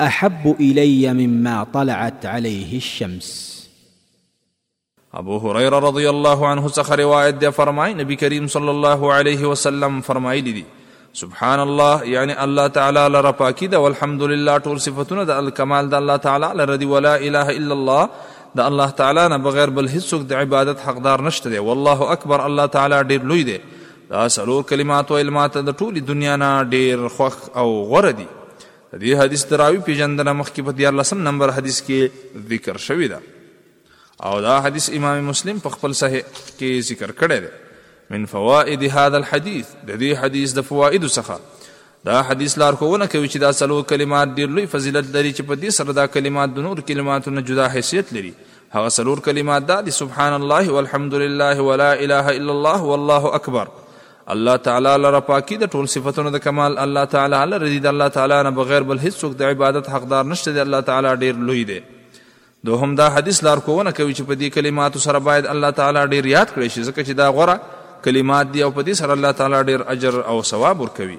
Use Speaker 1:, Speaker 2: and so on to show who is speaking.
Speaker 1: احب الی مما طلعت علیه الشمس
Speaker 2: ابو هريره رضی الله عنه څخه روایت دی فرمای نبی کریم صلی الله علیه وسلم فرمایلی دی سبحان الله یعنی الله تعالی لره پاکی ده والحمدلله ټول صفاتونه د الکمال د الله تعالی لره دی ولا اله الا الله د الله تعالی نه بغیر بل هیڅ د عبادت حقدار نشته دی والله اکبر الله تعالی ډیر لوی دی دا سلور کلمات او علمات د ټولي دنیا نه ډیر خوخ او غوره دي د دې حدیث د راوي پېژندنه مخکې په دیارلسم نمبر حدیث کې ذکر شوې ده او دا حدیث امام مسلم په خپل صحیح کې ذکر کړی دی من فوائد هذا الحديث د دې حدیث د فوائد څخه دا حدیث لارښوونه کوي چې دا څلور کلمات ډېر لوی فضیلت لري چې په دې سره دا کلمات د نور کلماتو نه جدا حیثیت لري هغه څلور کلمات دا دي سبحان الله والحمد لله ولا اله الا الله والله اکبر الله تعالی لره پاکي د ټول صفتونو د کمال الله تعالی لره دي د الله تعالی نه بغیر بل هیڅ څوک د عبادت حقدار نشته دی الله تعالی ډیر لوی دی دوهم دا حدیث لارښوونه کوي چې په دې کلماتو سره باید الله تعالی ډیر یاد کړی شي ځکه چې دا غوره کلمات دي او په دې سره الله تعالی ډیر اجر او ثواب ورکوي